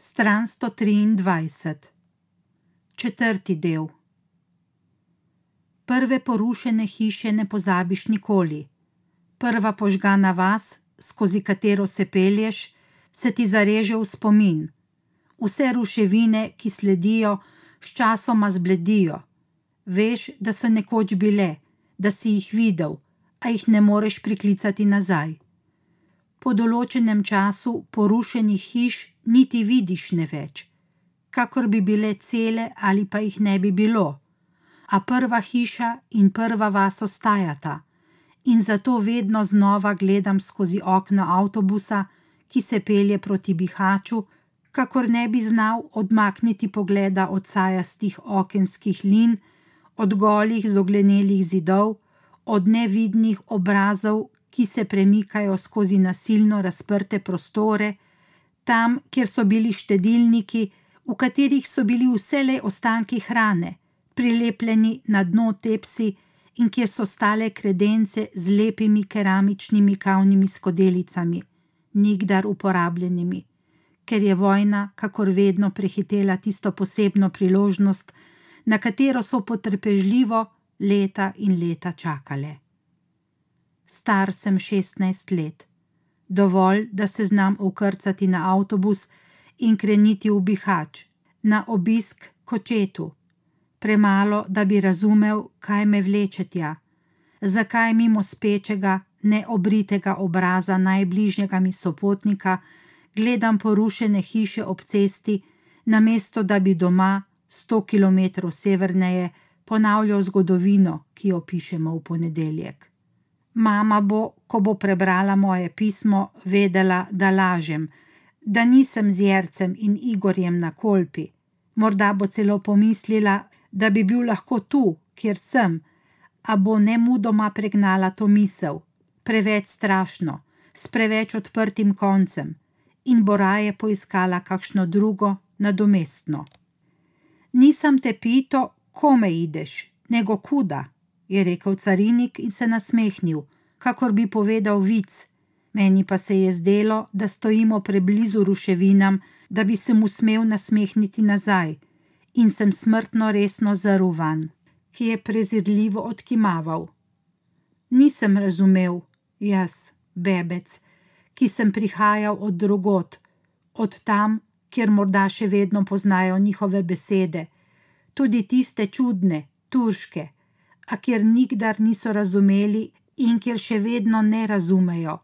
Stran 123, četrti del. Prve porušene hiše ne pozabiš nikoli. Prva požgana vas, skozi katero se pelješ, se ti zareže v spomin. Vse ruševine, ki sledijo, sčasoma zbledijo. Veš, da so nekoč bile, da si jih videl, a jih ne moreš priklicati nazaj. Po določenem času porušenih hiš niti vidiš ne več, kakor bi bile cele ali pa jih ne bi bilo. A prva hiša in prva vas ostajata, in zato vedno znova gledam skozi okno avtobusa, ki se pelje proti Bihaču, kakor ne bi znal odmakniti pogleda od sajastih okenskih lin, od golih zoglenelih zidov, od nevidnih obrazov, ki se premikajo skozi nasilno razprte prostore, tam, kjer so bili štedilniki, v katerih so bili vselej ostanki hrane, prilepljeni na dno tepsi, in kjer so stale kredence z lepimi keramičnimi kavnimi skodelicami, nikdar uporabljenimi, ker je vojna, kakor vedno, prehitela tisto posebno priložnost, na katero so potrpežljivo leta in leta čakale. Star sem šestnajst let, dovolj, da se znam ukrcati na avtobus in kreniti v Bihač, na obisk kočetu, premalo, da bi razumel, kaj me vleče tja, zakaj mimo spečega, neobritega obraza najbližjega mi sopotnika gledam porušene hiše ob cesti, namesto da bi doma, sto kilometrov severneje, ponavljal zgodovino, ki jo pišemo v ponedeljek. Mama bo, ko bo prebrala moje pismo, vedela, da lažem, da nisem z Jercem in Igorjem na kolpi. Morda bo celo pomislila, da bi bil lahko tu, kjer sem, a bo ne mudoma pregnala to misel, preveč strašno, s preveč odprtim koncem, in bo raje poiskala kakšno drugo, nadomestno. Nisem te pito, kome ideš, nego kuda, je rekel carinik in se nasmehnil, kakor bi povedal vic, meni pa se je zdelo, da stojimo preblizu ruševinam, da bi se mu smel nasmehniti nazaj, in sem smrtno resno zaruvan, ki je prezirljivo odkimaval. Nisem razumel, jaz, bebec, ki sem prihajal od drugot, od tam, kjer morda še vedno poznajo njihove besede, tudi tiste čudne, turške, a kjer nikdar niso razumeli in kjer še vedno ne razumejo,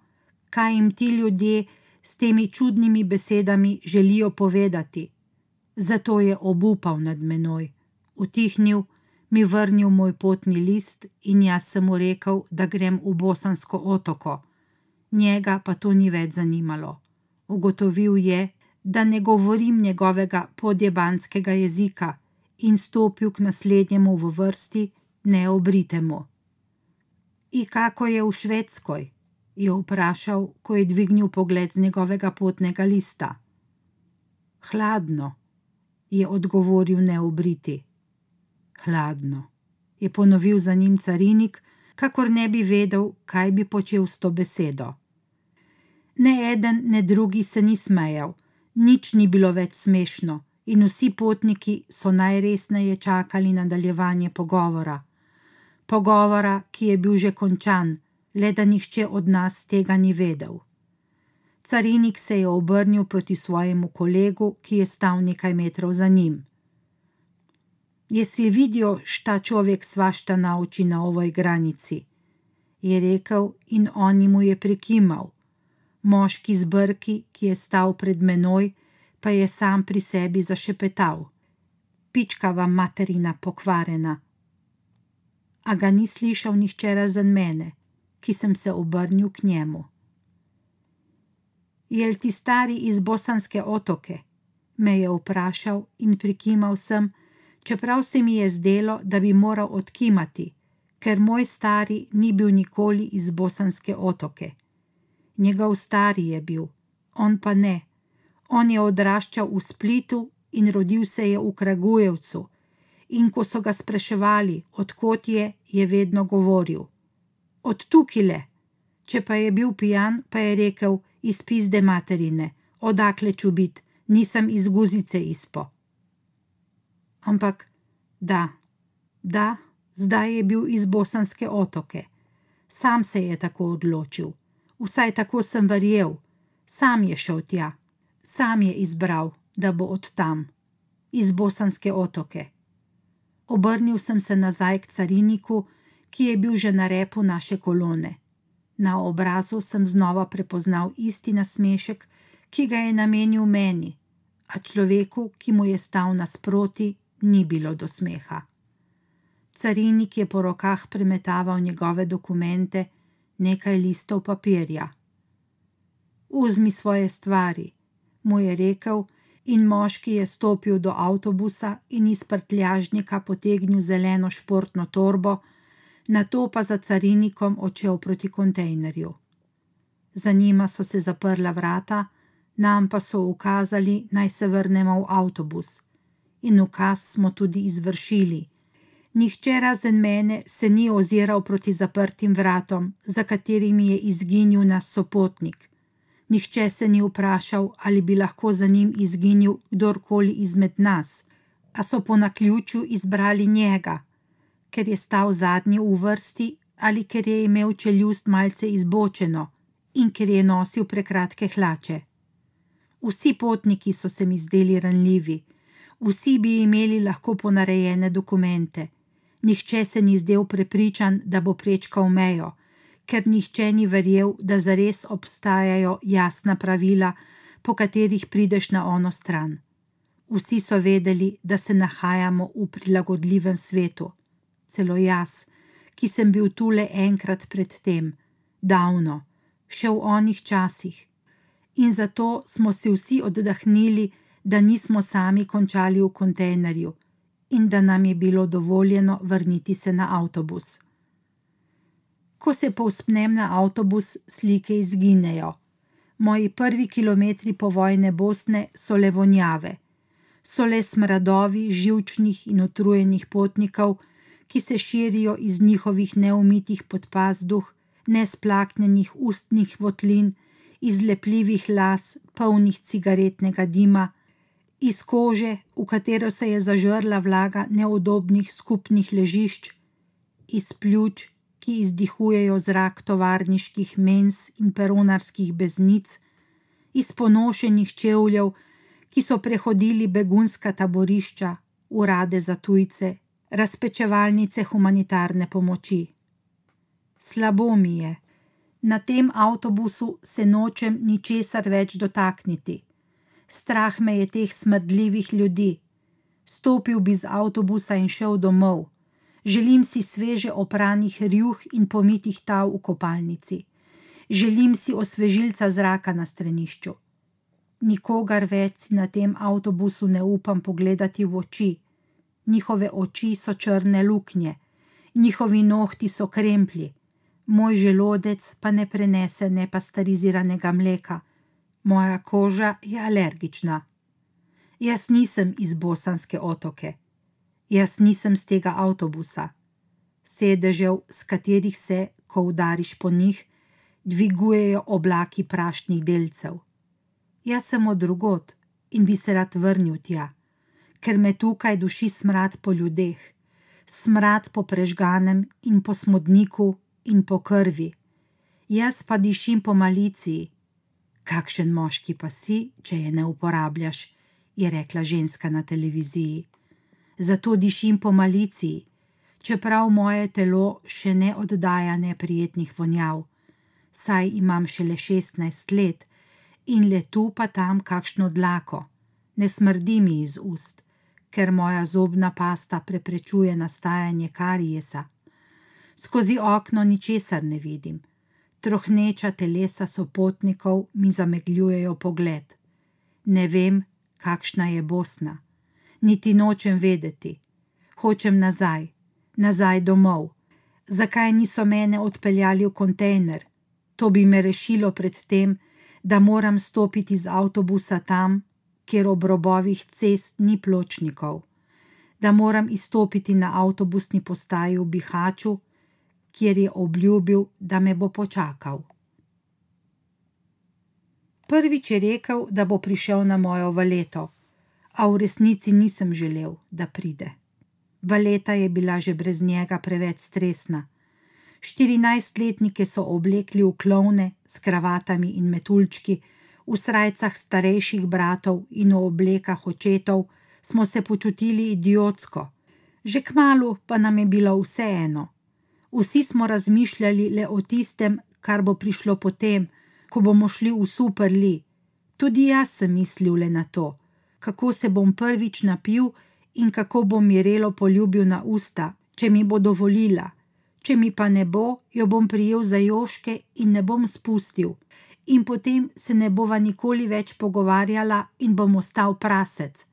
kaj jim ti ljudje s temi čudnimi besedami želijo povedati. Zato je obupal nad menoj, utihnil, mi vrnil moj potni list in jaz sem mu rekel, da grem v Bosansko otoko. Njega pa to ni več zanimalo. Ugotovil je, da ne govorim njegovega podjebanskega jezika in stopil k naslednjemu v vrsti, neobritemu. In kako je v Švedskoj? je vprašal, ko je dvignil pogled z njegovega potnega lista. Hladno, je odgovoril neobriti. Hladno, je ponovil za njim carinik, kakor ne bi vedel, kaj bi počel s to besedo. Ne eden, ne drugi se ni smejal, nič ni bilo več smešno, in vsi potniki so najresneje čakali nadaljevanje pogovora. Pogovora, ki je bil že končan, le da nihče od nas tega ni vedel. Carinik se je obrnil proti svojemu kolegu, ki je stal nekaj metrov za njim. Jesi videl, šta človek svašta nauči na ovoj granici? je rekel in on mu je prikimal. Moški z brki, ki je stal pred menoj, pa je sam pri sebi zašepetal: Pička vam materina pokvarena. A ga ni slišal nihče razen mene, ki sem se obrnil k njemu. Jel ti stari iz Bosanske otoke? me je vprašal in prikimal sem, čeprav se mi je zdelo, da bi moral odkimati, ker moj stari ni bil nikoli iz Bosanske otoke. Njegov stari je bil, on pa ne. On je odraščal v Splitu in rodil se je v Kragujevcu, in ko so ga spraševali, odkot je, je vedno govoril: Od tukile. Če pa je bil pijan, pa je rekel: Iz pizde materine, odakle čubit, nisem iz guzice izpo. Ampak, da, da, zdaj je bil iz bosanske otoke. Sam se je tako odločil, vsaj tako sem verjel, sam je šel tja, sam je izbral, da bo od tam, iz bosanske otoke. Obrnil sem se nazaj k cariniku, ki je bil že na repu naše kolone. Na obrazu sem znova prepoznal isti nasmešek, ki ga je namenil meni, a človeku, ki mu je stal nasproti, ni bilo do smeha. Carinik je po rokah premetaval njegove dokumente, nekaj listov papirja. Vzmi svoje stvari, mu je rekel, in moški je stopil do avtobusa in iz prtljažnika potegnil zeleno športno torbo, na to pa za carinikom odšel proti kontejnerju. Za njima so se zaprla vrata, nam pa so ukazali, naj se vrnemo v avtobus. In ukaz smo tudi izvršili. Nihče razen mene se ni oziral proti zaprtim vratom, za katerimi je izginil naš sopotnik. Nihče se ni vprašal, ali bi lahko za njim izginil kdorkoli izmed nas, a so po naključju izbrali njega, ker je stal zadnji v vrsti ali ker je imel čeljust malce izbočeno in ker je nosil prekratke hlače. Vsi potniki so se mi zdeli ranljivi, vsi bi imeli lahko ponarejene dokumente. Nihče se ni zdel prepričan, da bo prečkal mejo, ker nihče ni verjel, da zares obstajajo jasna pravila, po katerih prideš na ono stran. Vsi so vedeli, da se nahajamo v prilagodljivem svetu. Celo jaz, ki sem bil tu le enkrat predtem, davno, še v onih časih in zato smo si vsi oddahnili, da nismo sami končali v kontejnerju in da nam je bilo dovoljeno vrniti se na avtobus. Ko se povspnem na avtobus, slike izginejo. Moji prvi kilometri po vojne Bosne so le vonjave, so le smradovi živčnih in utrujenih potnikov, ki se širijo iz njihovih neumitih podpazduh, nesplaknjenih ustnih votlin iz lepljivih las, polnih cigaretnega dima, iz kože, v katero se je zažrla vlaga neudobnih skupnih ležišč, iz pljuč, ki izdihujejo zrak tovarniških mens in peronarskih beznic, iz ponošenih čevljev, ki so prehodili begunska taborišča, urade za tujce, razpečevalnice humanitarne pomoči. Slabo mi je na tem avtobusu se nočem ničesar več dotakniti. Strah me je teh smrdljivih ljudi. Stopil bi z avtobusa in šel domov. Želim si sveže opranih rjuh in pomitih tav v kopalnici. Želim si osvežilca zraka na stranišču. Nikogar več na tem avtobusu ne upam pogledati v oči. Njihove oči so črne luknje, njihovi nohti so kremplji moj želodec pa ne prenese nepastariziranega mleka, moja koža je alergična. Jaz nisem iz bosanske otoke, jaz nisem z tega avtobusa. Sedežev, s katerih se, ko udariš po njih, dvigujejo oblaki prašnih delcev. Jaz sem od drugot in bi se rad vrnil tja, ker me tukaj duši smrad po ljudeh, smrad po prežganem in po smodniku in po krvi, jaz pa dišim po maliciji. Kakšen moški pa si, če je ne uporabljaš, je rekla ženska na televiziji. Zato dišim po maliciji, čeprav moje telo še ne oddaja neprijetnih vonjav, saj imam šele šestnajst let in le tu pa tam kakšno dlako, ne smrdi mi iz ust, ker moja zobna pasta preprečuje nastajanje karijesa skozi okno ničesar ne vidim. Trohneča telesa sopotnikov mi zamegljujejo pogled. Ne vem, kakšna je Bosna, niti nočem vedeti. Hočem nazaj, nazaj domov. Zakaj niso mene odpeljali v kontejner? To bi me rešilo pred tem, da moram stopiti z avtobusa tam, kjer ob robovih cest ni pločnikov, da moram izstopiti na avtobusni postaji v Bihaču, kjer je obljubil, da me bo počakal. Prvič je rekel, da bo prišel na mojo valeto, a v resnici nisem želel, da pride. Valeta je bila že brez njega preveč stresna. Štirinajstletnike so oblekli v klovne s kravatami in metuljčki, v srajcah starejših bratov in v oblekah očetov smo se počutili idiotsko. Že kmalo pa nam je bilo vseeno. Vsi smo razmišljali le o tistem, kar bo prišlo potem, ko bomo šli v superli. Tudi jaz sem mislil le na to, kako se bom prvič napil in kako bom Mirelo poljubil na usta, če mi bo dovolila. Če mi pa ne bo, jo bom prijel za joške in ne bom spustil, in potem se ne bova nikoli več pogovarjala in bom ostal prasec.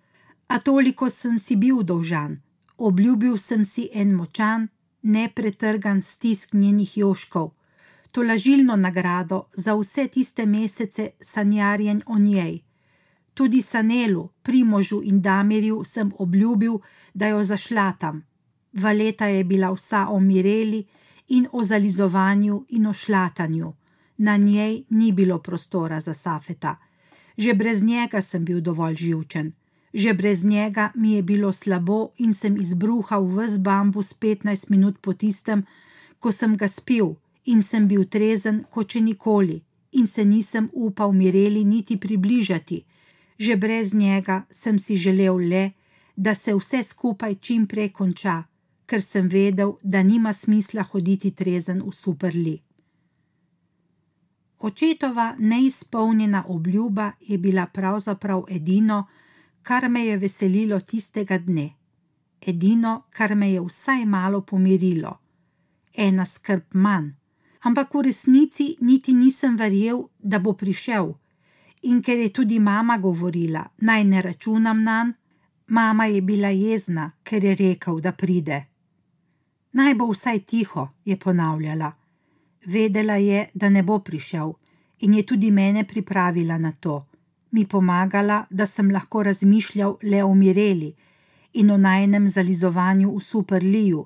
A toliko sem si bil dolžan, obljubil sem si en močan, nepretrgan stisk njenih joškov, to lažilno nagrado za vse tiste mesece sanjarjen o njej. Tudi Sanelu, Primožu in Damirju sem obljubil, da jo zašlatam. Valeta je bila vsa o Mireli in o zalizovanju in o šlatanju. Na njej ni bilo prostora za Safeta. Že brez njega sem bil dovolj živčen. Že brez njega mi je bilo slabo in sem izbruhal vse bambus 15 minut po tistem, ko sem ga spil in sem bil trezen kot če nikoli in se nisem upal Mireli niti približati. Že brez njega sem si želel le, da se vse skupaj čim prej konča, ker sem vedel, da nima smisla hoditi trezen v superli. Očetova neizpolnjena obljuba je bila pravzaprav edino, kar me je veselilo tistega dne, edino, kar me je vsaj malo pomirilo. Ena skrb manj, ampak v resnici niti nisem verjel, da bo prišel. In ker je tudi mama govorila, naj ne računam na njega, mama je bila jezna, ker je rekel, da pride. Naj bo vsaj tiho, je ponavljala. Vedela je, da ne bo prišel, in je tudi mene pripravila na to, mi pomagala, da sem lahko razmišljal le o Mireli in o najnem zalizovanju v superliju,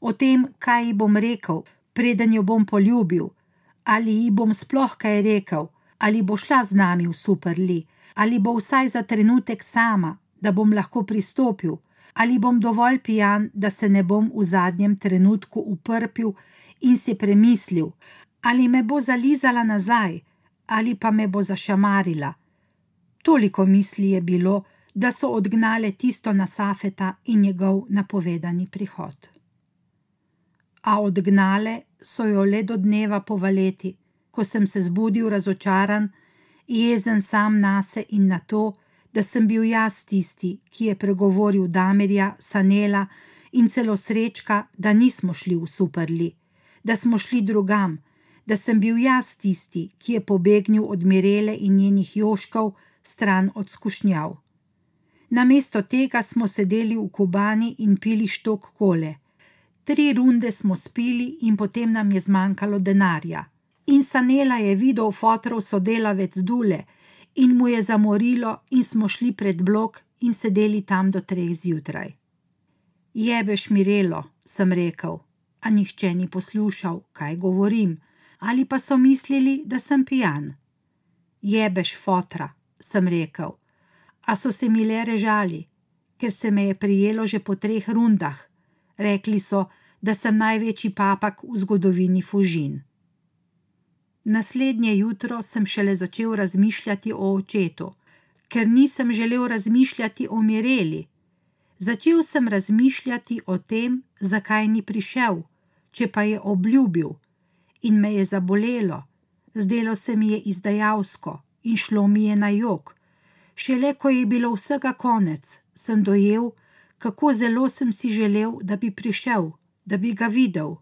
o tem, kaj ji bom rekel, preden jo bom poljubil, ali ji bom sploh kaj rekel, ali bo šla z nami v superli, ali bo vsaj za trenutek sama, da bom lahko pristopil, ali bom dovolj pijan, da se ne bom v zadnjem trenutku uprpil in si premislil, ali me bo zalizala nazaj, ali pa me bo zašamarila. Toliko misli je bilo, da so odgnale tisto na Safeta in njegov napovedani prihod. A odgnale so jo le do dneva po valeti, ko sem se zbudil razočaran, jezen sam nase in na to, da sem bil jaz tisti, ki je pregovoril Damirja, Sanela in celo srečka, da nismo šli v superli, da smo šli drugam, da sem bil jaz tisti, ki je pobegnil od Mirele in njenih joškov stran od skušnjav. Namesto tega smo sedeli v kubani in pili štok kole. Tri runde smo spili in potem nam je zmanjkalo denarja. In Sanela je videl fotorov sodelavec Dule in mu je zamorilo in smo šli pred blok in sedeli tam do treh zjutraj. Jebeš Mirelo, sem rekel, a nihče ni poslušal, kaj govorim ali pa so mislili, da sem pijan. Jebeš fotra, sem rekel, a so se mi le režali, ker se me je prijelo že po treh rundah. Rekli so, da sem največji papak v zgodovini Fužin. Naslednje jutro sem šele začel razmišljati o očetu, ker nisem želel razmišljati o Mireli. Začel sem razmišljati o tem, zakaj ni prišel, če pa je obljubil, in me je zabolelo, zdelo se mi je izdajalsko in šlo mi je na jog. Šele ko je bilo vsega konec, sem dojel, kako zelo sem si želel, da bi prišel, da bi ga videl.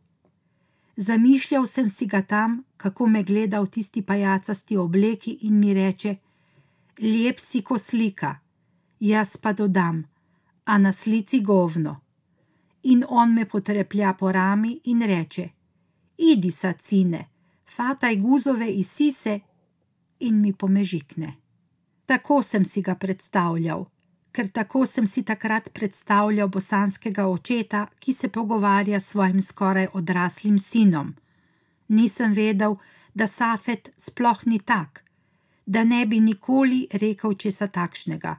Zamišljal sem si ga tam, kako me gleda v tisti pajacasti obleki in mi reče: Lep si ko slika, jaz pa dodam, a na slici govno. In on me potreplja po rami in reče: idi sacine, fataj guzove iz sise in mi pomežikne. Tako sem si ga predstavljal, ker tako sem si takrat predstavljal bosanskega očeta, ki se pogovarja s svojim skoraj odraslim sinom. Nisem vedel, da Safet sploh ni tak, da ne bi nikoli rekel česa takšnega.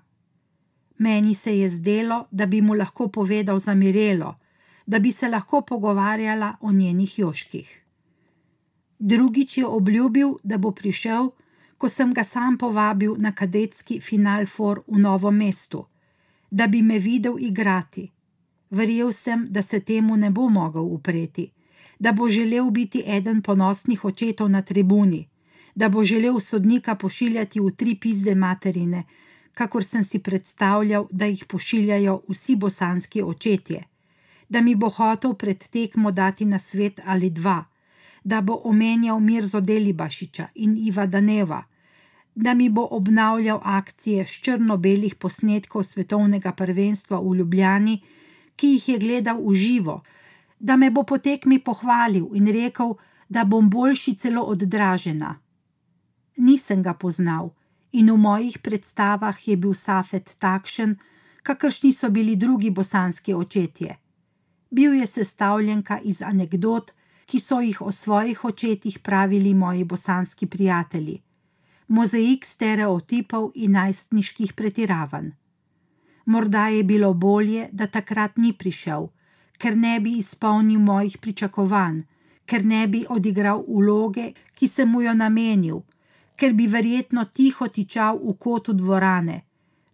Meni se je zdelo, da bi mu lahko povedal za Mirelo, da bi se lahko pogovarjala o njenih joških. Drugič je obljubil, da bo prišel, ko sem ga sam povabil na kadetski final for v Novem mestu, da bi me videl igrati. Verjel sem, da se temu ne bo mogel upreti, da bo želel biti eden ponosnih očetov na tribuni, da bo želel sodnika pošiljati v tri pizde materine, kakor sem si predstavljal, da jih pošiljajo vsi bosanski očetje, da mi bo hotel pred tekmo dati na svet ali dva, da bo omenjal Mirzo Delibašiča in Iva Daneva, da mi bo obnavljal akcije s črno-belih posnetkov svetovnega prvenstva v Ljubljani, ki jih je gledal v živo, da me bo potekmi pohvalil in rekel, da bom boljši celo od Dražena. Nisem ga poznal in v mojih predstavah je bil Safet takšen, kakršni so bili drugi bosanski očetje. Bil je sestavljenka iz anegdot, ki so jih o svojih očetih pravili moji bosanski prijatelji, mozaik stereotipov in najstniških pretiravanj. Morda je bilo bolje, da takrat ni prišel, ker ne bi izpolnil mojih pričakovanj, ker ne bi odigral uloge, ki sem mu jo namenil, ker bi verjetno tiho tičal v kotu dvorane,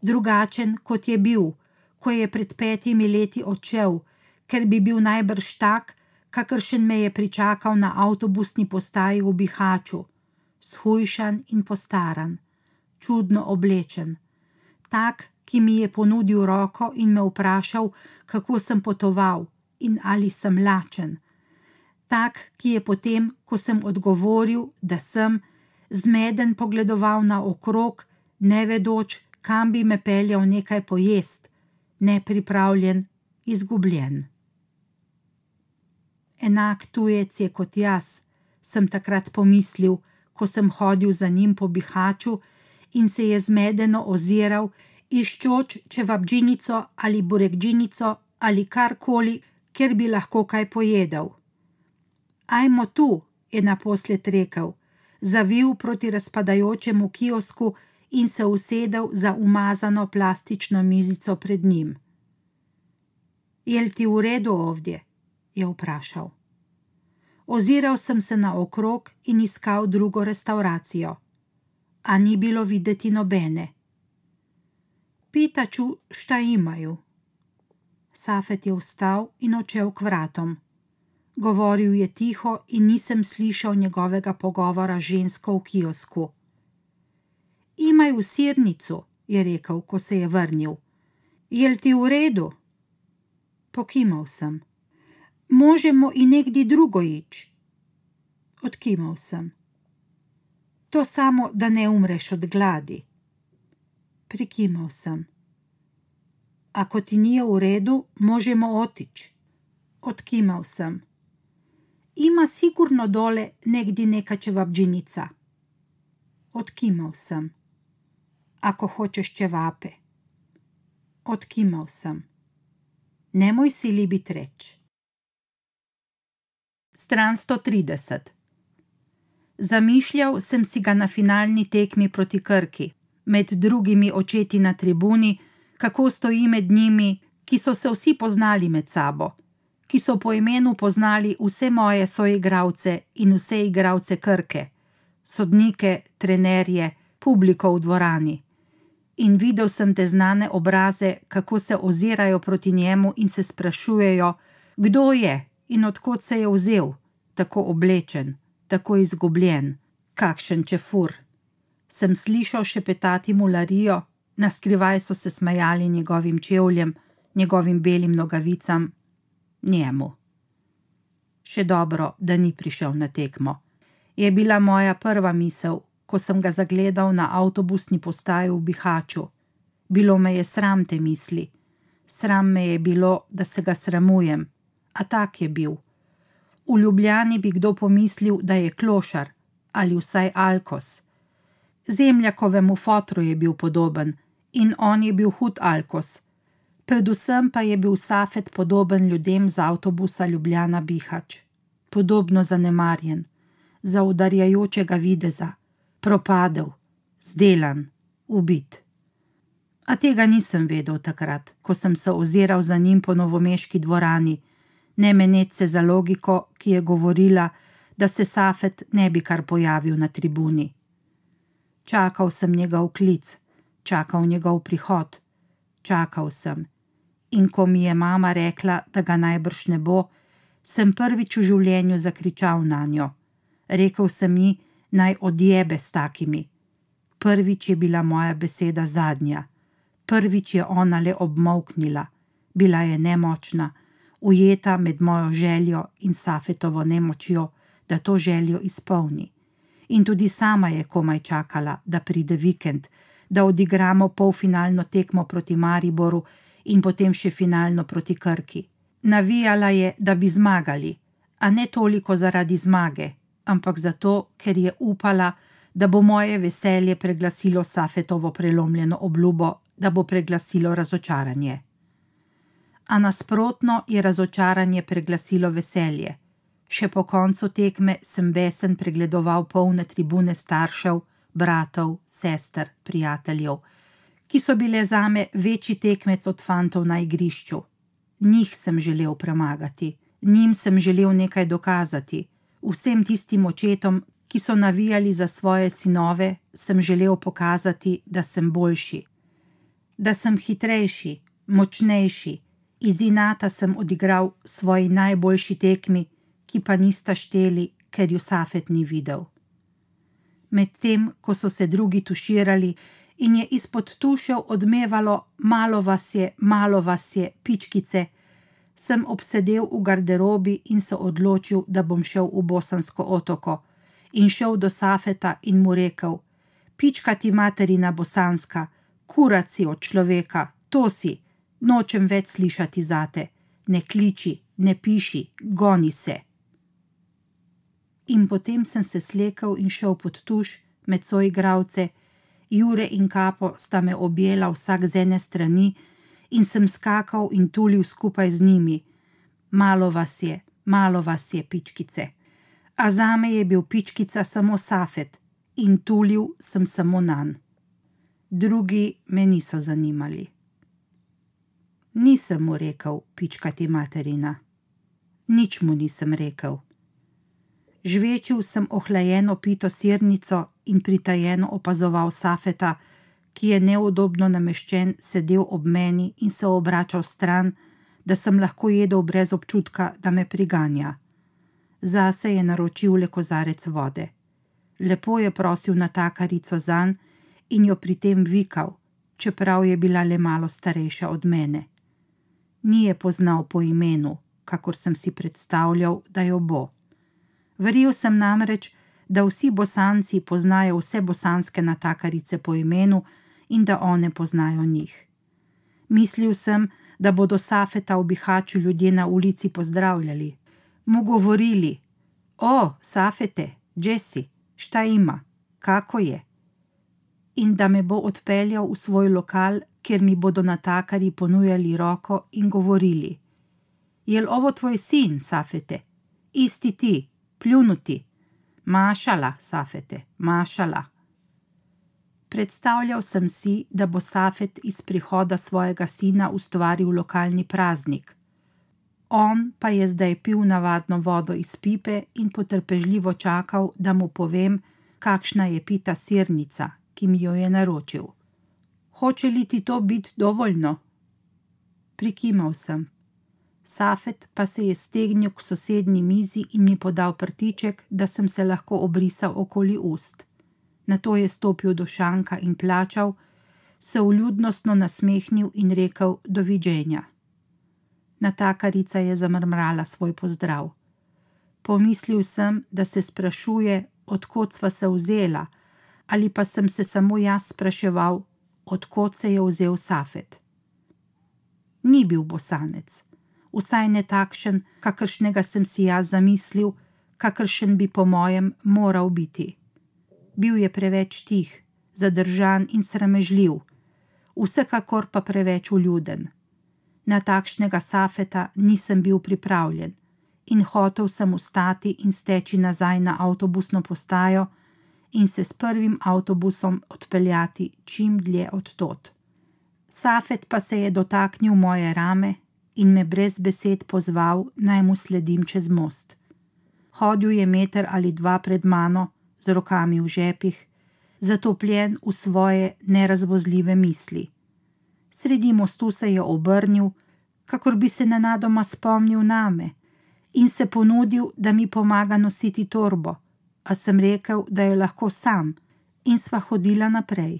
drugačen kot je bil, ko je pred petimi leti odšel, ker bi bil najbrž tak, kakršen me je pričakal na avtobusni postaji v Bihaču, shujšan in postaran, čudno oblečen, tak, ki mi je ponudil roko in me vprašal, kako sem potoval in ali sem lačen. Tak, ki je potem, ko sem odgovoril, da sem, zmeden pogledoval na okrog, ne vedoč, kam bi me peljal nekaj pojest, nepripravljen, izgubljen. Enak tujec je kot jaz, sem takrat pomislil, ko sem hodil za njim po bihaču in se je zmedeno oziral, iščoč če vabdžinico ali burekdžinico ali karkoli, ker bi lahko kaj pojedel. Ajmo tu, je naposled rekel, zavil proti razpadajočemu kiosku in se usedel za umazano plastično mizico pred njim. Je ti v redu ovdje? je vprašal. Oziral sem se naokrog in iskal drugo restauracijo, a ni bilo videti nobene. Pitaču, šta imaju? Safet je vstal in odšel k vratom. Govoril je tiho in nisem slišal njegovega pogovora z žensko v kiosku. Imaju sirnico, je rekel, ko se je vrnil. Je ti v redu? Pokimal sem možemo i negdje drugo ići. Otkimal sam. To samo da ne umreš od gladi. Prikimao sam. Ako ti nije u redu, možemo otići. Otkimao sam. Ima sigurno dole negdje neka čevapđinica. Otkimao sam. Ako hoćeš ćevape. Otkimao sam. Nemoj si libit reći. Stran 130. Zamišljal sem si ga na finalni tekmi proti Krki, med drugimi očeti na tribuni, kako stoji med njimi, ki so se vsi poznali med sabo, ki so po imenu poznali vse moje soigravce in vse igravce Krke, sodnike, trenerje, publiko v dvorani. In videl sem te znane obraze, kako se ozirajo proti njemu in se sprašujejo, kdo je, in odkot se je vzel, tako oblečen, tako izgubljen, kakšen čefur. Sem slišal še petati mularijo, na skrivaj so se smejali njegovim čevljem, njegovim belim nogavicam, njemu. Še dobro, da ni prišel na tekmo. Je bila moja prva misel, ko sem ga zagledal na avtobusni postaji v Bihaču. Bilo me je sram te misli, sram me je bilo, da se ga sramujem a tak je bil. V Ljubljani bi kdo pomislil, da je klošar ali vsaj alkos. Zemljakovemu fotru je bil podoben in on je bil hud alkos. Predvsem pa je bil Safet podoben ljudem z avtobusa Ljubljana Bihač, podobno zanemarjen, zaudarjajočega videza, propadel, zdelan, ubit. A tega nisem vedel takrat, ko sem se oziral za njim po novomeški dvorani, ne meneč se za logiko, ki je govorila, da se Safet ne bi kar pojavil na tribuni. Čakal sem njegov klic, čakal njegov prihod, čakal sem. In ko mi je mama rekla, da ga najbrž ne bo, sem prvič v življenju zakričal na njo. Rekl sem ji, naj odjebe s takimi. Prvič je bila moja beseda zadnja, prvič je ona le obmoknila, bila je nemočna, ujeta med mojo željo in Safetovo nemočjo, da to željo izpolni. In tudi sama je komaj čakala, da pride vikend, da odigramo polfinalno tekmo proti Mariboru in potem še finalno proti Krki. Navijala je, da bi zmagali, a ne toliko zaradi zmage, ampak zato, ker je upala, da bo moje veselje preglasilo Safetovo prelomljeno obljubo, da bo preglasilo razočaranje. A nasprotno je razočaranje preglasilo veselje. Še po koncu tekme sem besen pregledoval polne tribune staršev, bratov, sester, prijateljev, ki so bile zame večji tekmec od fantov na igrišču. Njih sem želel premagati, njim sem želel nekaj dokazati, vsem tistim očetom, ki so navijali za svoje sinove, sem želel pokazati, da sem boljši, da sem hitrejši, močnejši, iz inata sem odigral svoji najboljši tekmi, ki pa nista šteli, ker ju Safet ni videl. Medtem ko so se drugi tuširali in je izpod tušev odmevalo: Malo vas je, malo vas je, pičkice sem obsedel v garderobi in se odločil, da bom šel v Bosansko otoko in šel do Safeta in mu rekel: Pička ti materina bosanska, kuraci od človeka, to si, nočem več slišati zate, ne kliči, ne piši, goni se. In potem sem se slekel in šel pod tuš med soigravce, Jure in Kapo sta me objela vsak z ene strani, in sem skakal in tulil skupaj z njimi. Malo vas je, malo vas je, pičkice. A za me je bil pičkica samo Safet in tulil sem samo nan. Drugi me niso zanimali. Nisem mu rekel, pičkati materina. Nič mu nisem rekel. Žvečil sem ohlajeno pito sirnico in pritajeno opazoval Safeta, ki je neudobno nameščen, sedel ob meni in se obračal stran, da sem lahko jedel brez občutka, da me priganja. Zase je naročil le kozarec vode. Lepo je prosil natakarico zan in jo pri tem vikal, čeprav je bila le malo starejša od mene. Ni je poznal po imenu, kakor sem si predstavljal, da jo bo. Verjel sem namreč, da vsi bosanci poznajo vse bosanske natakarice po imenu in da one poznajo njih. Mislil sem, da bodo Safeta v Bihaču ljudje na ulici pozdravljali, mu govorili: O, Safete, Jesse, šta ima, kako je? In da me bo odpeljal v svoj lokal, kjer mi bodo natakari ponujali roko in govorili: Je ovo tvoj sin, Safete, isti ti, pljunuti, mašala, Safete, mašala. Predstavljal sem si, da bo Safet iz prihoda svojega sina ustvaril lokalni praznik. On pa je zdaj pil navadno vodo iz pipe in potrpežljivo čakal, da mu povem, kakšna je pita sirnica, ki mi jo je naročil. Hoče li ti to biti dovoljno? Prikimal sem. Safet pa se je stegnil k sosednji mizi in mi podal prtiček, da sem se lahko obrisal okoli ust na to je stopil do šanka in plačal, se vljudnostno nasmehnil in rekel: Doviđenja. Natakarica je zamrmrala svoj pozdrav. Pomislil sem, da se sprašuje, odkot sva se vzela, ali pa sem se samo jaz spraševal, odkot se je vzel Safet. Ni bil bosanec, vsaj ne takšen, kakršnega sem si jaz zamislil, kakršen bi po mojem moral biti bil je preveč tih, zadržan in sramežljiv, vsekakor pa preveč uljuden. Na takšnega safeta nisem bil pripravljen in hotel sem ustati in steči nazaj na avtobusno postajo in se s prvim avtobusom odpeljati čim dlje od tod. Safet pa se je dotaknil moje rame in me brez besed pozval, naj mu sledim čez most. Hodil je meter ali dva pred mano, z rokami v žepih, zatopljen v svoje nerazvozljive misli. Sredi mostu se je obrnil, kakor bi se nenadoma spomnil name, in se ponudil, da mi pomaga nositi torbo, a sem rekel, da jo lahko sam, in sva hodila naprej.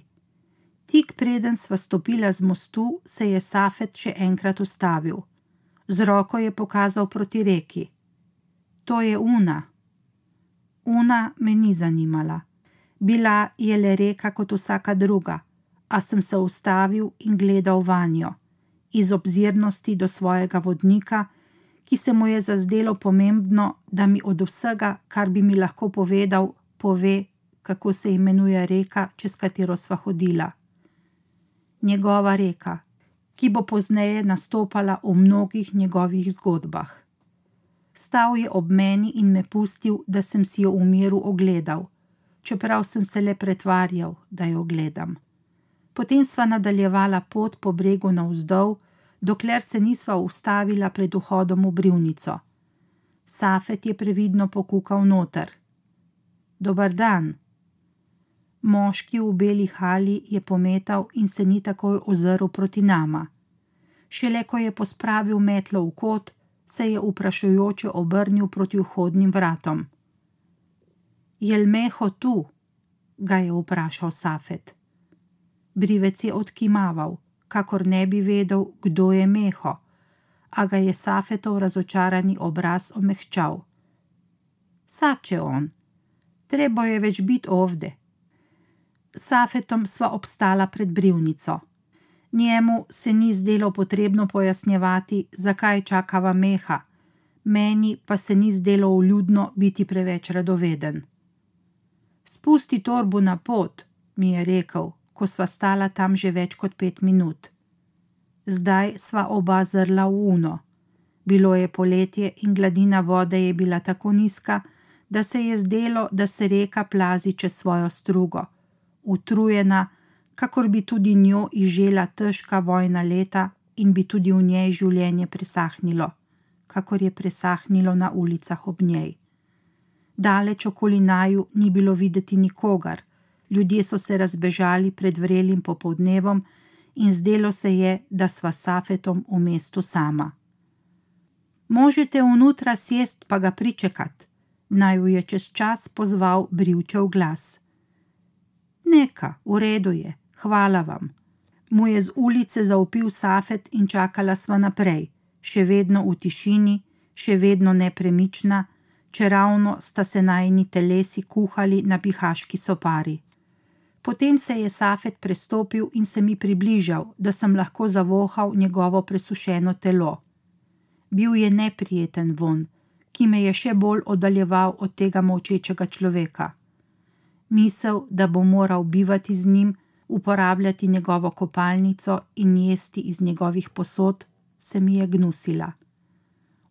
Tik preden sva stopila z mostu, se je Safet še enkrat ustavil. Z roko je pokazal proti reki. To je Una. Una me ni zanimala. Bila je le reka kot vsaka druga, a sem se ustavil in gledal vanjo, iz obzirnosti do svojega vodnika, ki se mu je zazdelo pomembno, da mi od vsega, kar bi mi lahko povedal, pove, kako se imenuje reka, čez katero sva hodila. Njegova reka, ki bo pozneje nastopala v mnogih njegovih zgodbah. Stal je ob meni in me pustil, da sem si jo v miru ogledal, čeprav sem se le pretvarjal, da jo gledam. Potem sva nadaljevala pot po bregu navzdol, dokler se nisva ustavila pred vhodom v brivnico. Safet je previdno pokukal noter. Dobar dan. Moški v beli hali je pometal in se ni takoj ozrl proti nama. Šele ko je pospravil metlo v kot, se je vprašujoče obrnil proti vhodnim vratom. Jel meho tu? ga je vprašal Safet. Brivec je odkimaval kakor ne bi vedel, kdo je meho, a ga je Safetov razočarani obraz omehčal. Sače on, treba je več biti ovde. Safetom sva obstala pred brivnico. Njemu se ni zdelo potrebno pojasnjevati, zakaj čakava meha, meni pa se ni zdelo uljudno biti preveč radoveden. Spusti torbo na pot, mi je rekel, ko sva stala tam že več kot pet minut. Zdaj sva oba zrla v uno. Bilo je poletje in gladina vode je bila tako nizka, da se je zdelo, da se reka plazi čez svojo strugo, utrujena, kakor bi tudi njo izžela težka vojna leta in bi tudi v njej življenje presahnilo, kakor je presahnilo na ulicah ob njej. Daleč okoli naju ni bilo videti nikogar, ljudje so se razbežali pred vrelim popovdnevom in zdelo se je, da sva safetom v mestu sama. Možete vnutra sjest pa ga pričekat, naj ju je čez čas pozval brivčev glas. Neka, v redu je, hvala vam. Mu je z ulice zaupil safet in čakala sva naprej, še vedno v tišini, še vedno nepremična, če ravno sta se najni telesi kuhali na pihaški sopari. Potem se je Safet prestopil in se mi približal, da sem lahko zavohal njegovo presušeno telo. Bil je neprijeten von, ki me je še bolj oddaljeval od tega močečega človeka. Misel, da bom moral bivati z njim, uporabljati njegovo kopalnico in jesti iz njegovih posod, se mi je gnusila.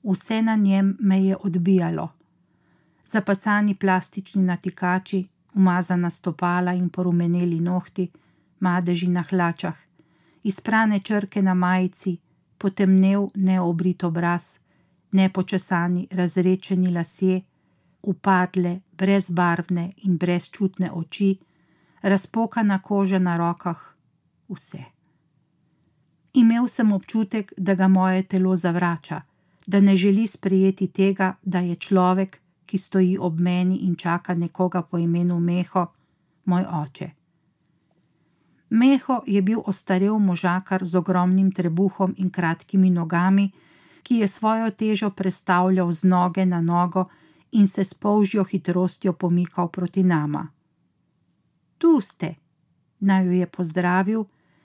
Vse na njem me je odbijalo. Zapacani plastični natikači, umazana stopala in porumeneli nohti, madeži na hlačah, izprane črke na majici, potemnel neobrit obraz, nepočasani razrečeni lasje, upadle, brezbarvne in brezčutne oči, razpokana koža na rokah, vse. Imel sem občutek, da ga moje telo zavrača, da ne želi sprejeti tega, da je človek, ki stoji ob meni in čaka nekoga po imenu Meho, moj oče. Meho je bil ostarel možakar z ogromnim trebuhom in kratkimi nogami, ki je svojo težo predstavljal z noge na nogo in se s polžjo hitrostjo pomikal proti nama. Tu ste, naj jo je pozdravil,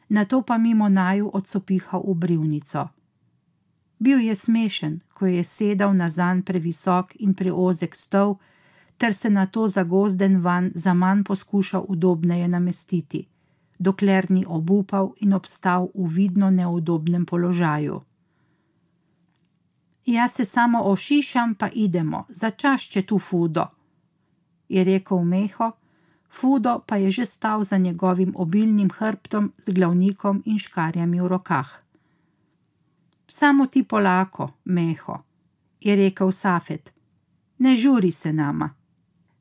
na to pa mimo naju odsopihal v brivnico. Bil je smešen, ko je sedel na zan previsok in preozek stol, ter se na to zagozden van za manj poskušal udobneje namestiti, dokler ni obupal in obstal v vidno neudobnem položaju. Jaz se samo ošišam, pa idemo, začašče tu fudo, je rekel Meho, Fudo pa je že stal za njegovim obilnim hrbtom z glavnikom in škarjami v rokah. Samo ti polako, meho, je rekel Safet, ne žuri se nama.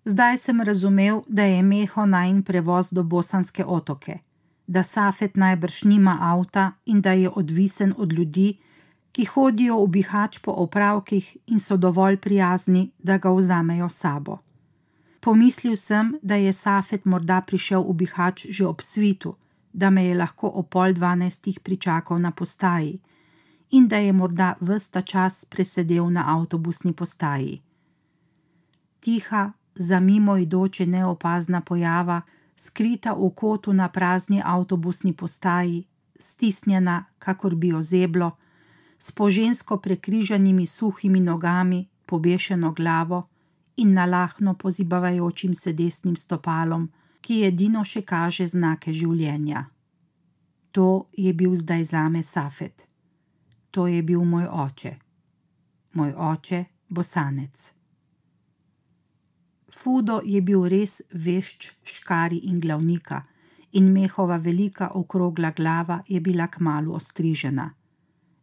Zdaj sem razumel, da je meho najn prevoz do bosanske otoke, da Safet najbrž nima avta in da je odvisen od ljudi, ki hodijo v bihač po opravkih in so dovolj prijazni, da ga vzamejo sabo. Pomislil sem, da je Safet morda prišel v bihač že ob svitu, da me je lahko o pol dvanajstih pričakal na postaji in da je morda vsta čas presedel na avtobusni postaji. Tiha, za mimo idoče neopazna pojava, skrita v kotu na prazni avtobusni postaji, stisnjena, kakor bi ozeblo, s požensko prekrižanimi suhimi nogami, pobešeno glavo in nalahno pozibavajočim se desnim stopalom, ki edino še kaže znake življenja. To je bil zdaj zame Safet. To je bil moj oče. Moj oče, bosanec. Fudo je bil res vešč škari in glavnika, in mehova velika okrogla glava je bila kmalo ostrižena.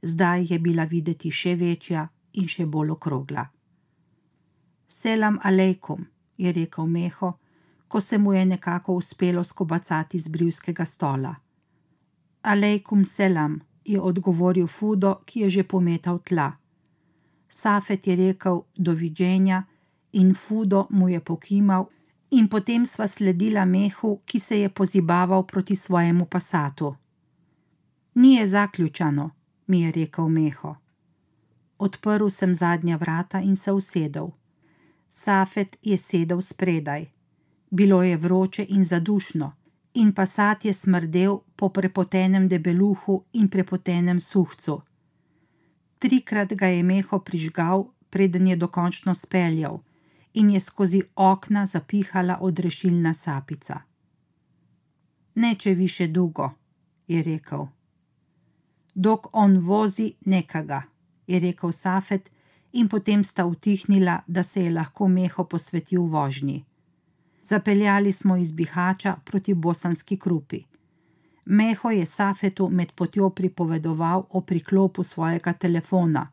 Zdaj je bila videti še večja in še bolj okrogla. Selam alejkum, je rekel meho, ko se mu je nekako uspelo skobacati z brivskega stola. Alejkum selam, je odgovoril Fudo, ki je že pometal tla. Safet je rekel doviđenja in Fudo mu je pokimal, in potem sva sledila mehu, ki se je pozibaval proti svojemu pasatu. Ni je zaključano, mi je rekel meho. Odprl sem zadnja vrata in se usedel. Safet je sedel spredaj. Bilo je vroče in zadušno, in pasat je smrdel po prepotenem debeluhu in prepotenem suhcu. Trikrat ga je meho prižgal, preden je dokončno speljal, in je skozi okna zapihala odrešilna sapica. Neče više dolgo, je rekel. Dok on vozi nekaga, je rekel Safet, in potem sta utihnila, da se je lahko meho posvetil vožnji. Zapeljali smo iz Bihača proti bosanski krupi. Meho je Safetu med potjo pripovedoval o priklopu svojega telefona,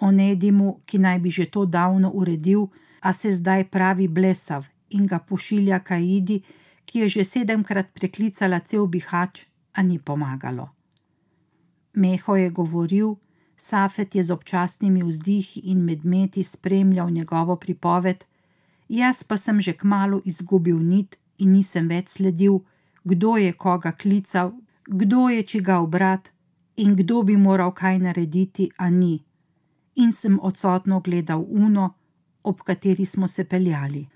o Nedimu, ki naj bi že to davno uredil, a se zdaj pravi blesav in ga pošilja Kaidi, ki je že sedemkrat preklicala cel Bihač, a ni pomagalo. Meho je govoril, Safet je z občasnimi vzdihi in medmeti spremljal njegovo pripoved, jaz pa sem že kmalo izgubil nit in nisem več sledil, kdo je koga klical, kdo je čigav brat in kdo bi moral kaj narediti, a ni. In sem odsotno gledal uno, ob kateri smo se peljali.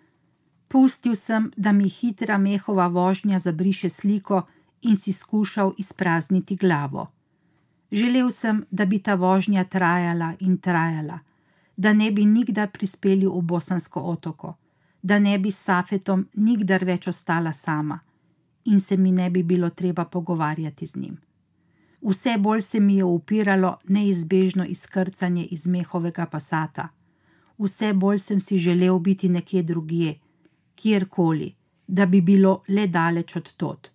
Pustil sem, da mi hitra mehova vožnja zabriše sliko in si skušal izprazniti glavo. Želel sem, da bi ta vožnja trajala in trajala, da ne bi nikdar prispeli v Bosansko otoko, da ne bi s Safetom nikdar več ostala sama in se mi ne bi bilo treba pogovarjati z njim. Vse bolj se mi je upiralo neizbežno izkrcanje iz mehovega pasata vse bolj sem si želel biti nekje drugje, kjerkoli, da bi bilo le daleč od tod.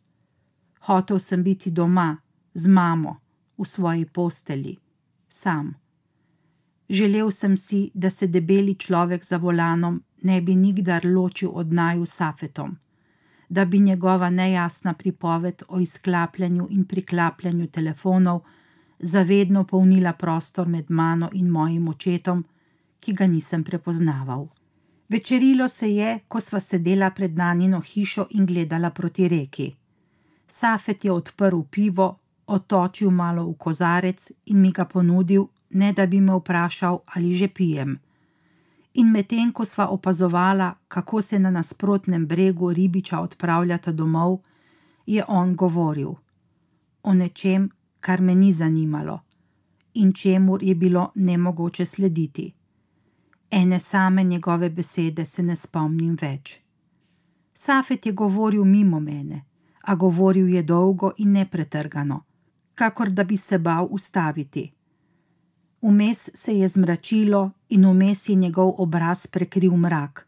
Hotel sem biti doma, z mamo, v svoji posteli, sam. Želel sem si, da se debeli človek za volanom ne bi nikdar ločil od naju safetom, da bi njegova nejasna pripoved o izklapljanju in priklapljanju telefonov zavedno polnila prostor med mano in mojim očetom, ki ga nisem prepoznaval. Večerilo se je, ko sva sedela pred nanino hišo in gledala proti reki. Safet je odprl pivo, otočil malo v kozarec in mi ga ponudil, ne da bi me vprašal, ali že pijem. In medtem, ko sva opazovala, kako se na nasprotnem bregu ribiča odpravljata domov, je on govoril o nečem, kar me ni zanimalo in čemu je bilo nemogoče slediti. Ene same njegove besede se ne spomnim več. Safet je govoril mimo mene, a govoril je dolgo in nepretrgano, kakor da bi se bal ustaviti. Vmes se je zmračilo in vmes je njegov obraz prekril mrak,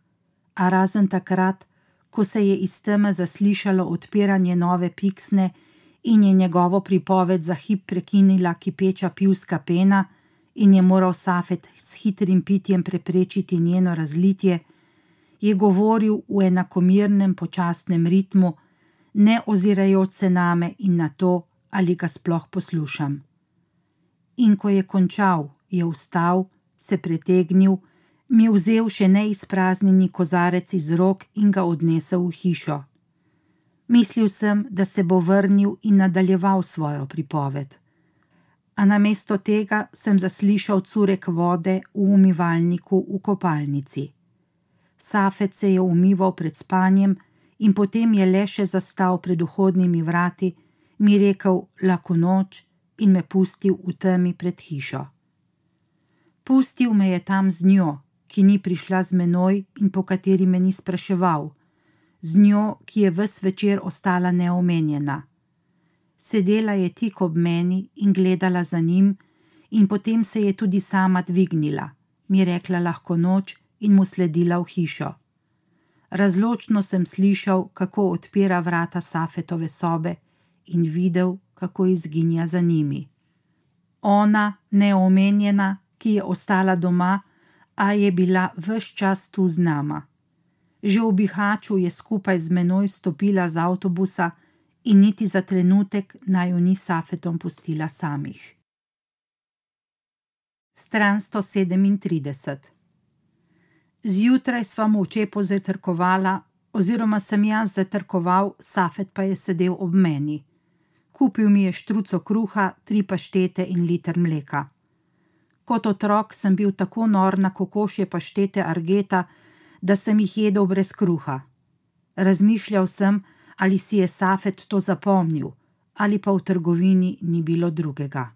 a razen takrat, ko se je iz teme zaslišalo odpiranje nove piksne in je njegovo pripoved za hip prekinila kipeča pivska pena in je moral Safet s hitrim pitjem preprečiti njeno razlitje, je govoril v enakomernem počasnem ritmu, ne ozirajoč se name in na to, ali ga sploh poslušam. In ko je končal, je vstal, se pretegnil, mi vzel še neizpraznjeni kozarec iz rok in ga odnesel v hišo. Mislil sem, da se bo vrnil in nadaljeval svojo pripoved. A namesto tega sem zaslišal curek vode v umivalniku v kopalnici. Safet se je umival pred spanjem in potem je le še zastal pred vhodnimi vrati, mi rekel lahko noč in me pustil v temi pred hišo. Pustil me je tam z njo, ki ni prišla z menoj in po kateri me ni spraševal z njo, ki je ves večer ostala neomenjena. Sedela je tik ob meni in gledala za njim, in potem se je tudi sama dvignila, mi rekla lahko noč in mu sledila v hišo. Razločno sem slišal, kako odpira vrata Safetove sobe in videl, kako izginja za njimi. Ona, neomenjena, ki je ostala doma, a je bila vse čas tu z nama. Že v Bihaču je skupaj z menoj stopila z avtobusa in niti za trenutek naj jo ni Safetom pustila samih. Stran 137. Zjutraj sva mu očepo zatrkovala, oziroma sem jaz zatrkoval, Safet pa je sedel ob meni. Kupil mi je štruco kruha, tri paštete in liter mleka. Kot otrok sem bil tako nor na kokošje paštete argeta, da sem jih jedel brez kruha. Razmišljal sem, ali si je Safet to zapomnil, ali pa v trgovini ni bilo drugega.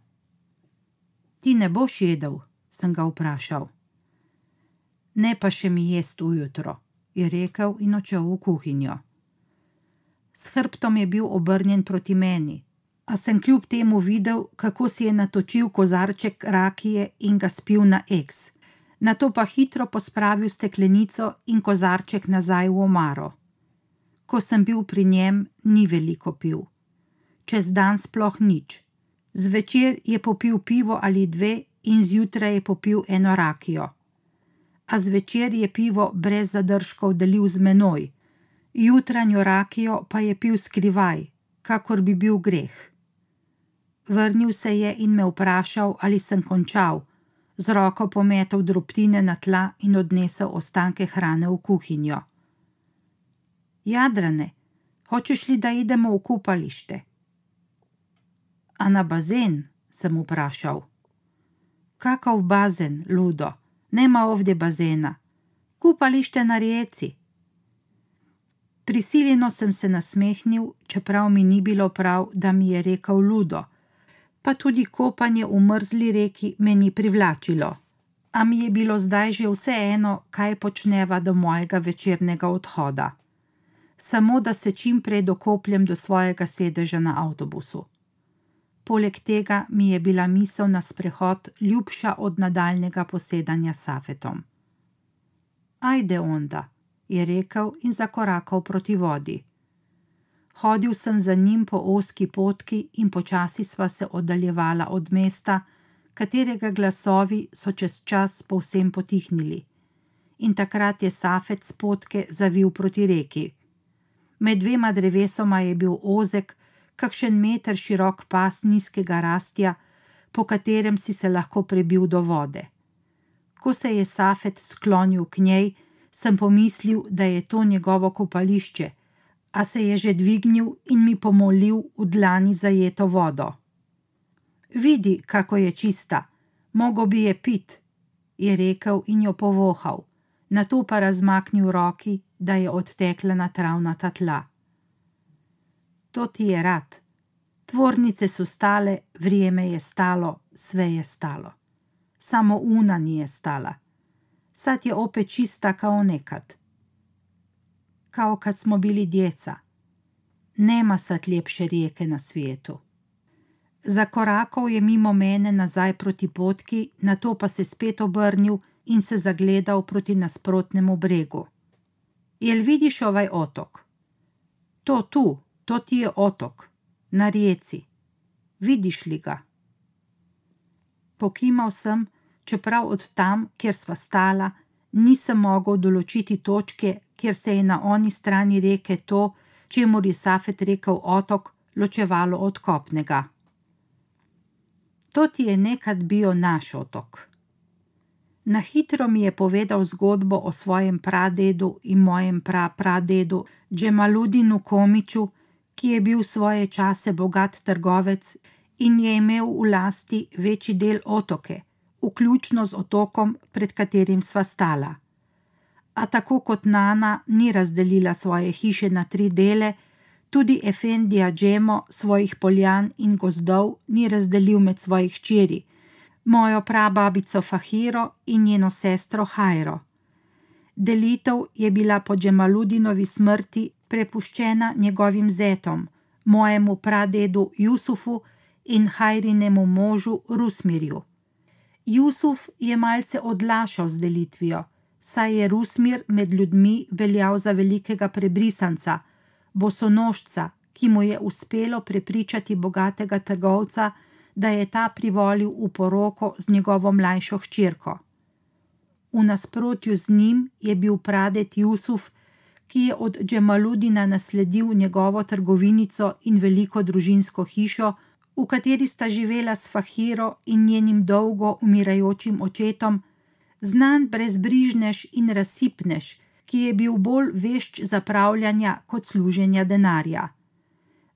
Ti ne boš jedel? sem ga vprašal. Ne pa še mi jest ujutro, je rekel in očel v kuhinjo. S hrbtom je bil obrnjen proti meni, a sem kljub temu videl, kako si je natočil kozarček rakije in ga spil na eks na to pa hitro pospravil steklenico in kozarček nazaj v omaro. Ko sem bil pri njem, ni veliko pil. Čez dan sploh nič. Zvečer je popil pivo ali dve in zjutraj je popil eno rakijo. A zvečer je pivo brez zadržkov delil z menoj, jutranjo rakijo pa je pil skrivaj, kakor bi bil greh. Vrnil se je in me vprašal, ali sem končal z roko pometel drobtine na tla in odnesel ostanke hrane v kuhinjo. Jadrane, hočeš li, da idemo v kupalište? A na bazen, sem vprašal. Kakav bazen, ludo, nema ovde bazena, kupalište na reci. Prisiljeno sem se nasmehnil, čeprav mi ni bilo prav, da mi je rekel ludo pa tudi kopanje v mrzli reki me ni privlačilo. A mi je bilo zdaj že vseeno, kaj počneva do mojega večernega odhoda. Samo da se čim prej dokopljem do svojega sedeža na avtobusu. Poleg tega mi je bila misel na sprehod ljubša od nadaljnega posedanja s Safetom. Ajde onda, je rekel in zakorakal proti vodi. Hodil sem za njim po oski potki in počasi sva se oddaljevala od mesta, katerega glasovi so čez čas povsem potihnili. In takrat je Safet s potke zavil proti reki. Med dvema drevesoma je bil ozek, kakšen meter širok pas nizkega rastja, po katerem si se lahko prebil do vode. Ko se je Safet sklonil k njej, sem pomislil, da je to njegovo kopališče a se je že dvignil in mi pomolil v dlani zajeto vodo. Vidi, kako je čista, mogo bi je pit, je rekel in jo povohal, na to pa razmaknil roki, da je odtekla na travnata tla. To ti je rad. Tvornice so stale, vrijeme je stalo, sve je stalo. Samo una ni je stala. Sad je opet čista kao nekad kao kad smo bili djeca. Nema sad ljepše rijeke na svijetu. Zakorakal je mimo mene nazaj proti potki, na to pa se spet obrnil in se zagledal proti nasprotnemu bregu. Jel vidiš ovaj otok? To tu, to ti je otok, na rijeci. Vidiš li ga? Pokimal sem, čeprav od tam, kjer sva stala, nisem mogel določiti točke, kjer se je na oni strani reke to, čemu je Safet rekel otok, ločevalo od kopnega. To ti je nekad bil naš otok. Na hitro mi je povedal zgodbo o svojem pradedu in mojem prapradedu, Džemaludinu Komiču, ki je bil svoje čase bogat trgovec in je imel v lasti večji del otoke, vključno z otokom, pred katerim sva stala. A tako kot Nana ni razdelila svoje hiše na tri dele, tudi Efendija Džemo svojih poljan in gozdov ni razdelil med svojih čiri mojo prababico Fahiro in njeno sestro Hajro. Delitev je bila po Džemaludinovi smrti prepuščena njegovim zetom, mojemu pradedu Jusufu in Hajrinemu možu Rusmirju. Jusuf je malce odlašal z delitvijo, saj je Rusmir med ljudmi veljal za velikega prebrisanca, bosonožca, ki mu je uspelo prepričati bogatega trgovca, da je ta privolil v poroko z njegovo mlajšo hčerko. V nasprotju z njim je bil pradet Jusuf, ki je od Džemaludina nasledil njegovo trgovinico in veliko družinsko hišo, v kateri sta živela s Fahiro in njenim dolgo umirajočim očetom, znan brezbrižnež in razsipnež, ki je bil bolj vešč zapravljanja kot služenja denarja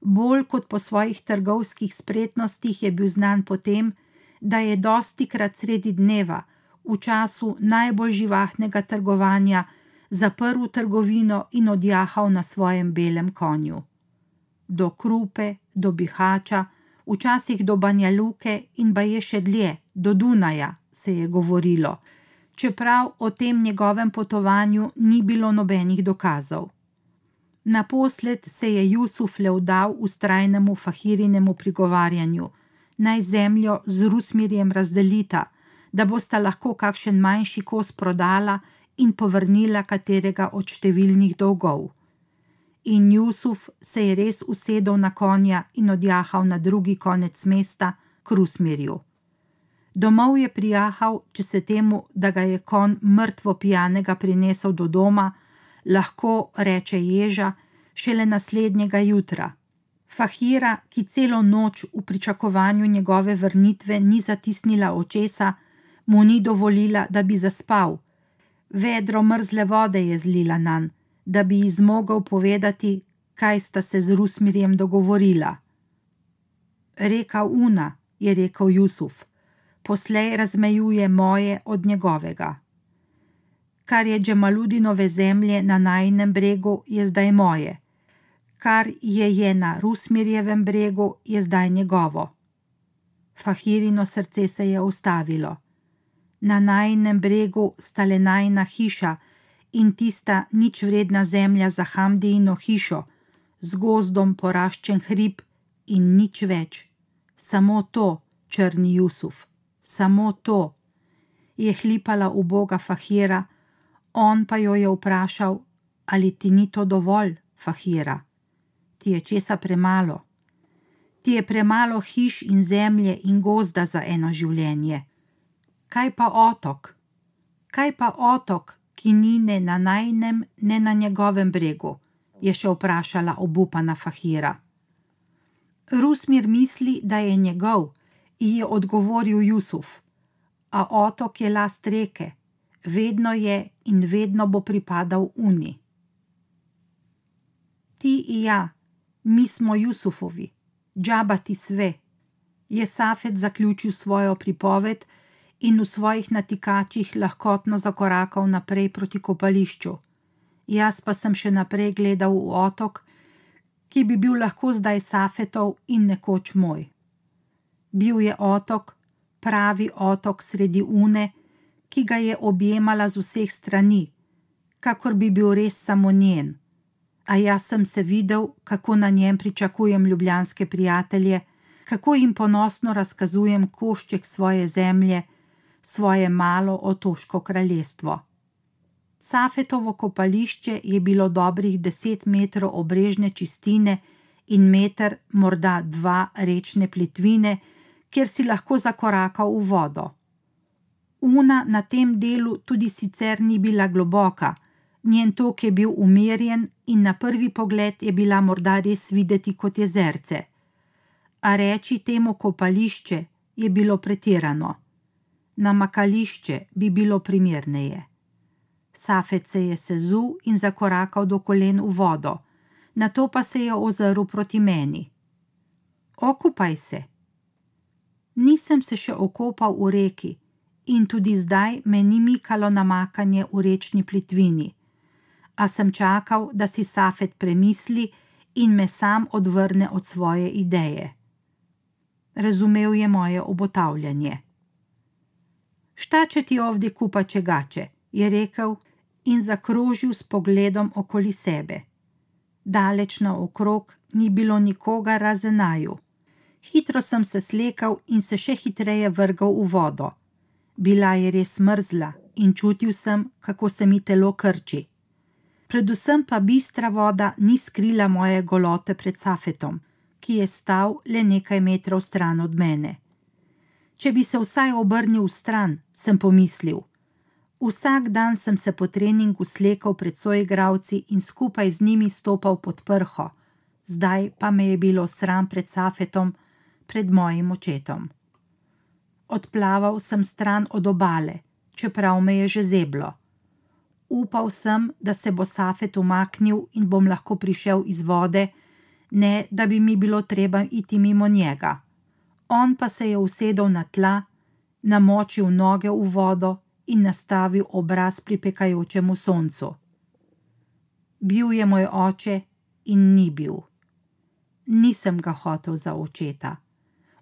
bolj kot po svojih trgovskih spretnostih je bil znan po tem, da je dosti krat sredi dneva, v času najbolj živahnega trgovanja, zaprl trgovino in odjahal na svojem belem konju. Do Krupe, do Bihača, včasih do Banjaluke in ba je še dlje, do Dunaja, se je govorilo, čeprav o tem njegovem potovanju ni bilo nobenih dokazov. Naposled se je Jusuf le vdal ustrajnemu fahirinemu prigovarjanju, naj zemljo z Rusmirjem razdelita, da bosta lahko kakšen manjši kos prodala in povrnila katerega od številnih dolgov. In Jusuf se je res usedel na konja in odjahal na drugi konec mesta, k Rusmirju. Domov je prijahal, če se temu, da ga je kon mrtvo pijanega prinesel do doma, lahko reče ježa, šele naslednjega jutra. Fahira, ki celo noč v pričakovanju njegove vrnitve ni zatisnila očesa, mu ni dovolila, da bi zaspal. Vedro mrzle vode je zlila nan, da bi ji zmogel povedati, kaj sta se z Rusmirjem dogovorila. Reka Una, je rekel Jusuf, poslej razmejuje moje od njegovega kar je Džemaludinove zemlje na najnem bregu, je zdaj moje, kar je je na Rusmirjevem bregu, je zdaj njegovo. Fahirino srce se je ustavilo. Na najnem bregu sta le najna hiša in tista nič vredna zemlja za Hamdijino hišo, z gozdom poraščen hrib in nič več. Samo to, črni Jusuf, samo to. Je hlipala uboga Fahira, On pa jo je vprašal, ali ti ni to dovolj, Fahira. Ti je česa premalo. Ti je premalo hiš in zemlje in gozda za eno življenje. Kaj pa otok? Kaj pa otok, ki ni ne na najnem, ne na njegovem bregu? je še vprašala obupana Fahira. Rusmir misli, da je njegov, ji je odgovoril Jusuf, a otok je last reke, vedno je in vedno bo pripadal Uni. Ti in ja, mi smo Jusufovi, džabati sve, je Safet zaključil svojo pripoved in v svojih natikačih lahkotno zakorakal naprej proti kopališču. Jaz pa sem še naprej gledal v otok, ki bi bil lahko zdaj Safetov in nekoč moj. Bil je otok, pravi otok sredi Une, ki ga je objemala z vseh strani, kakor bi bil res samo njen. A jaz sem se videl, kako na njem pričakujem ljubljanske prijatelje, kako jim ponosno razkazujem košček svoje zemlje, svoje malo otoško kraljestvo. Safetovo kopališče je bilo dobrih deset metrov obrežne čistine in meter, morda dva rečne plitvine, kjer si lahko zakorakal v vodo. Una na tem delu tudi sicer ni bila globoka, njen tok je bil umirjen in na prvi pogled je bila morda res videti kot jezerce. A reči temu kopališče je bilo pretirano. Namakališče bi bilo primerneje. Safet se je sezul in zakorakal do kolen v vodo, nato pa se je ozrl proti meni. Okupaj se. Nisem se še okopal v reki in tudi zdaj me ni mikalo namakanje v rečni plitvini, a sem čakal, da si Safet premisli in me sam odvrne od svoje ideje. Razumel je moje obotavljanje. Šta če ti ovdje kupa čegače, je rekel in zakrožil s pogledom okoli sebe. Daleč naokrog ni bilo nikoga razen naju. Hitro sem se slekal in se še hitreje vrgal v vodo. Bila je res mrzla in čutil sem, kako se mi telo krči. Predvsem pa bistra voda ni skrila moje golote pred Safetom, ki je stal le nekaj metrov stran od mene. Če bi se vsaj obrnil v stran, sem pomislil. Vsak dan sem se po treningu slekal pred soigravci in skupaj z njimi stopal pod prho, zdaj pa me je bilo sram pred Safetom, pred mojim očetom. Odplaval sem stran od obale, čeprav me je že zeblo. Upal sem, da se bo Safet umaknil in bom lahko prišel iz vode, ne da bi mi bilo treba iti mimo njega. On pa se je usedel na tla, namočil noge v vodo in nastavil obraz pripekajočemu soncu. Bil je moj oče in ni bil. Nisem ga hotel za očeta,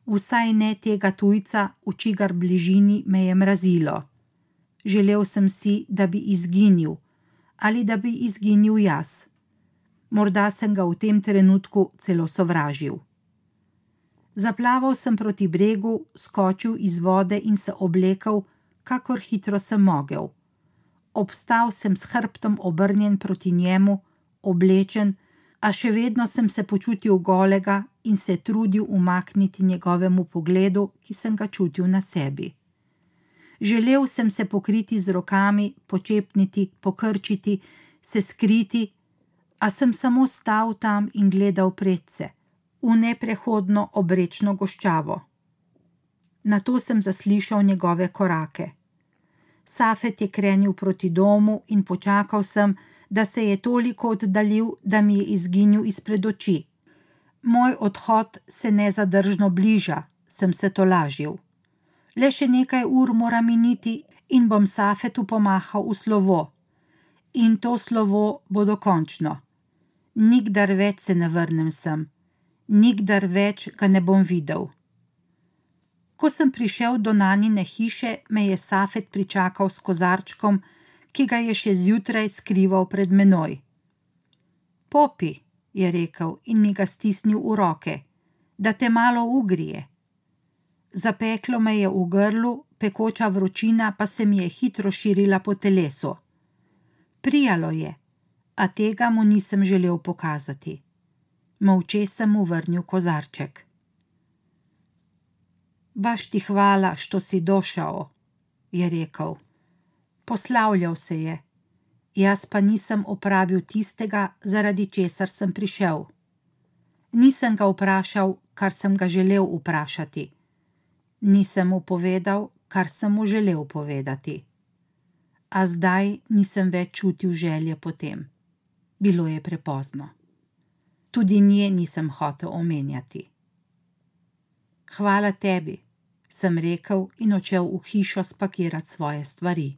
vsaj ne tega tujca, v čigar bližini me je mrazilo. Želel sem si, da bi izginil ali da bi izginil jaz. Morda sem ga v tem trenutku celo sovražil. Zaplaval sem proti bregu, skočil iz vode in se oblekel, kakor hitro sem mogel. Obstal sem s hrbtom obrnjen proti njemu, oblečen, a še vedno sem se počutil golega in se trudil umakniti njegovemu pogledu, ki sem ga čutil na sebi. Želel sem se pokriti z rokami, počepniti, pokrčiti, se skriti, a sem samo stal tam in gledal predse, v neprehodno obrečno goščavo. Na to sem zaslišal njegove korake. Safet je krenil proti domu in počakal sem, da se je toliko oddaljil, da mi je izginil izpred oči. Moj odhod se nezadržno bliža, sem se tolažil. Le še nekaj ur mora miniti in bom Safetu pomahal v slovo. In to slovo bo dokončno. Nikdar več se ne vrnem sem, nikdar več ga ne bom videl. Ko sem prišel do nanine hiše, me je Safet pričakal s kozarčkom, ki ga je še zjutraj skrival pred menoj. Popi, je rekel in mi ga stisnil v roke, da te malo ugrije. Zapeklo me je v grlu, pekoča vročina pa se mi je hitro širila po telesu. Prijalo je, a tega mu nisem želel pokazati. Molče sem mu vrnil kozarček. Baš ti hvala, što si došao, je rekel. Poslavljal se je, jaz pa nisem opravil tistega, zaradi česar sem prišel. Nisem ga vprašal, kar sem ga želel vprašati. Nisem mu povedal, kar sem mu želel povedati. A zdaj nisem več čutil želje potem. Bilo je prepozno. Tudi nje nisem hotel omenjati. Hvala tebi, sem rekel in odšel v hišo spakirati svoje stvari.